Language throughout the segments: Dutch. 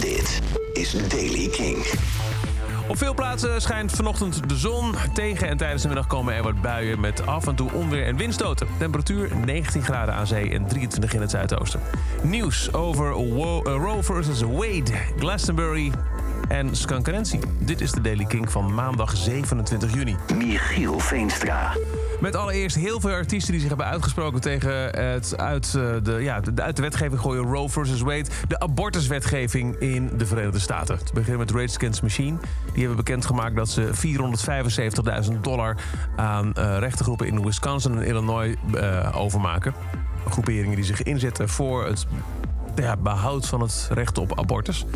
Dit is Daily King. Op veel plaatsen schijnt vanochtend de zon. Tegen en tijdens de middag komen er wat buien met af en toe onweer en windstoten. Temperatuur 19 graden aan zee en 23 in het zuidoosten. Nieuws over Wo- eh, Roe versus Wade, Glastonbury en Skankerentie. Dit is de Daily King van maandag 27 juni. Michiel Veenstra. Met allereerst heel veel artiesten die zich hebben uitgesproken tegen het uit eh, de, ja, de, uit de wetgeving gooien Roe versus Wade. De abortuswetgeving in de Verenigde Staten. Te beginnen met Rage Against Machine. Die hebben bekendgemaakt dat ze 475.000 dollar aan eh, rechtengroepen in Wisconsin en Illinois eh, overmaken. Groeperingen die zich inzetten voor het behoud van het recht op abortus.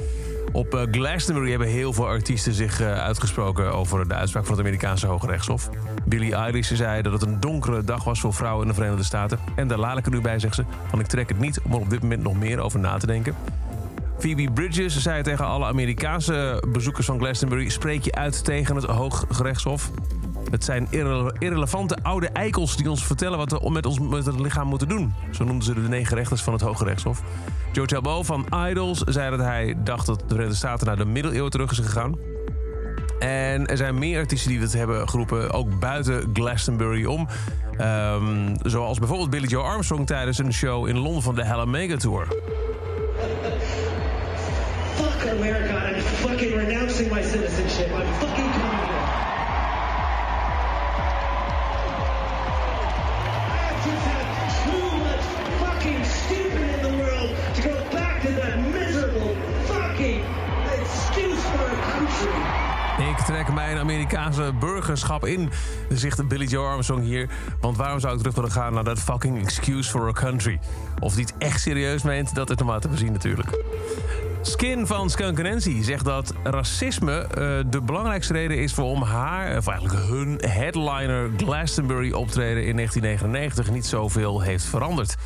Op eh, Glastonbury hebben heel veel artiesten zich eh, uitgesproken over de uitspraak van het Amerikaanse Hoge Rechtshof. Billie Eilish zei dat het een donkere dag was voor vrouwen in de Verenigde Staten. En daar laat ik er nu bij, zegt ze, ik trek het niet om er op dit moment nog meer over na te denken. Phoebe Bridges zei tegen alle Amerikaanse bezoekers van Glastonbury... spreek je uit tegen het Hooggerechtshof. Het zijn irrele- irrelevante oude eikels die ons vertellen... wat we met ons lichaam moeten doen. Zo noemden ze de negen rechters van het Hoge Rechtshof. Joe Chabot van Idols zei dat hij dacht dat de Verenigde Staten... naar de middeleeuwen terug is gegaan. En er zijn meer artiesten die het hebben geroepen, ook buiten Glastonbury om. Ehm, zoals bijvoorbeeld Billy Joe Armstrong tijdens een show in Londen van de Hella Mega Tour. Fuck America, I'm fucking renouncing my citizenship. I'm fucking coming. Ik trek mijn Amerikaanse burgerschap in, zegt Billy Joe Armstrong hier. Want waarom zou ik terug willen gaan naar dat fucking excuse for a country? Of die het echt serieus meent, dat is nog maar te bezien natuurlijk. Skin van Skunkenency zegt dat racisme eh, de belangrijkste reden is waarom haar, of eigenlijk hun headliner Glastonbury optreden in 1999 niet zoveel heeft veranderd.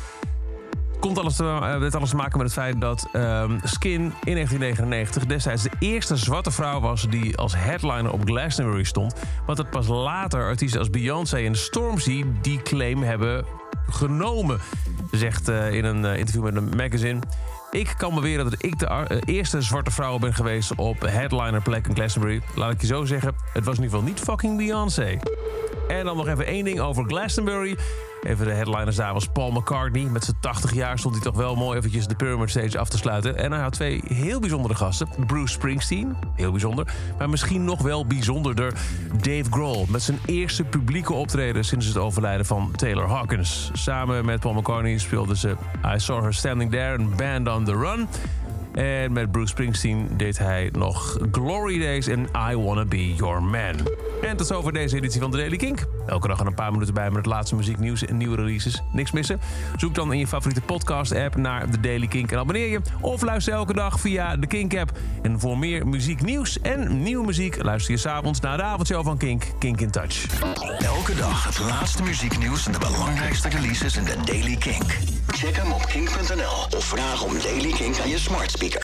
Komt alles te, eh, dit alles te maken met het feit dat ehm, Skin in 1999 destijds de eerste zwarte vrouw was die als headliner op Glastonbury stond. Want het pas later artiesten als Beyoncé en Stormzy die claim hebben genomen. Ze Zegt eh, in een eh, interview met een magazine. Ik kan beweren dat ik de eerste zwarte vrouw ben geweest op headliner plek in Glastonbury. Laat ik je zo zeggen, het was in ieder geval niet fucking Beyoncé. En dan nog even één ding over Glastonbury. Even de headliners daar was Paul McCartney. Met zijn 80 jaar stond hij toch wel mooi eventjes de Pyramid Stage af te sluiten. En hij had twee heel bijzondere gasten. Bruce Springsteen, heel bijzonder. Maar misschien nog wel bijzonderder Dave Grohl. Met zijn eerste publieke optreden sinds het overlijden van Taylor Hawkins. Samen met Paul McCartney speelden ze I Saw Her Standing There, een band on the run. En met Bruce Springsteen deed hij nog Glory Days en I Wanna Be Your Man. En tot zover deze editie van The Daily Kink. Elke dag een paar minuten bij met het laatste muzieknieuws en nieuwe releases. Niks missen? Zoek dan in je favoriete podcast-app naar The Daily Kink en abonneer je. Of luister elke dag via de Kink-app. En voor meer muzieknieuws en nieuwe muziek... luister je s'avonds naar de avondshow van Kink, Kink in Touch. Elke dag het laatste muzieknieuws en de belangrijkste releases in de Daily Kink. Check hem op kink.nl of vraag om Daily Kink aan je smart speaker.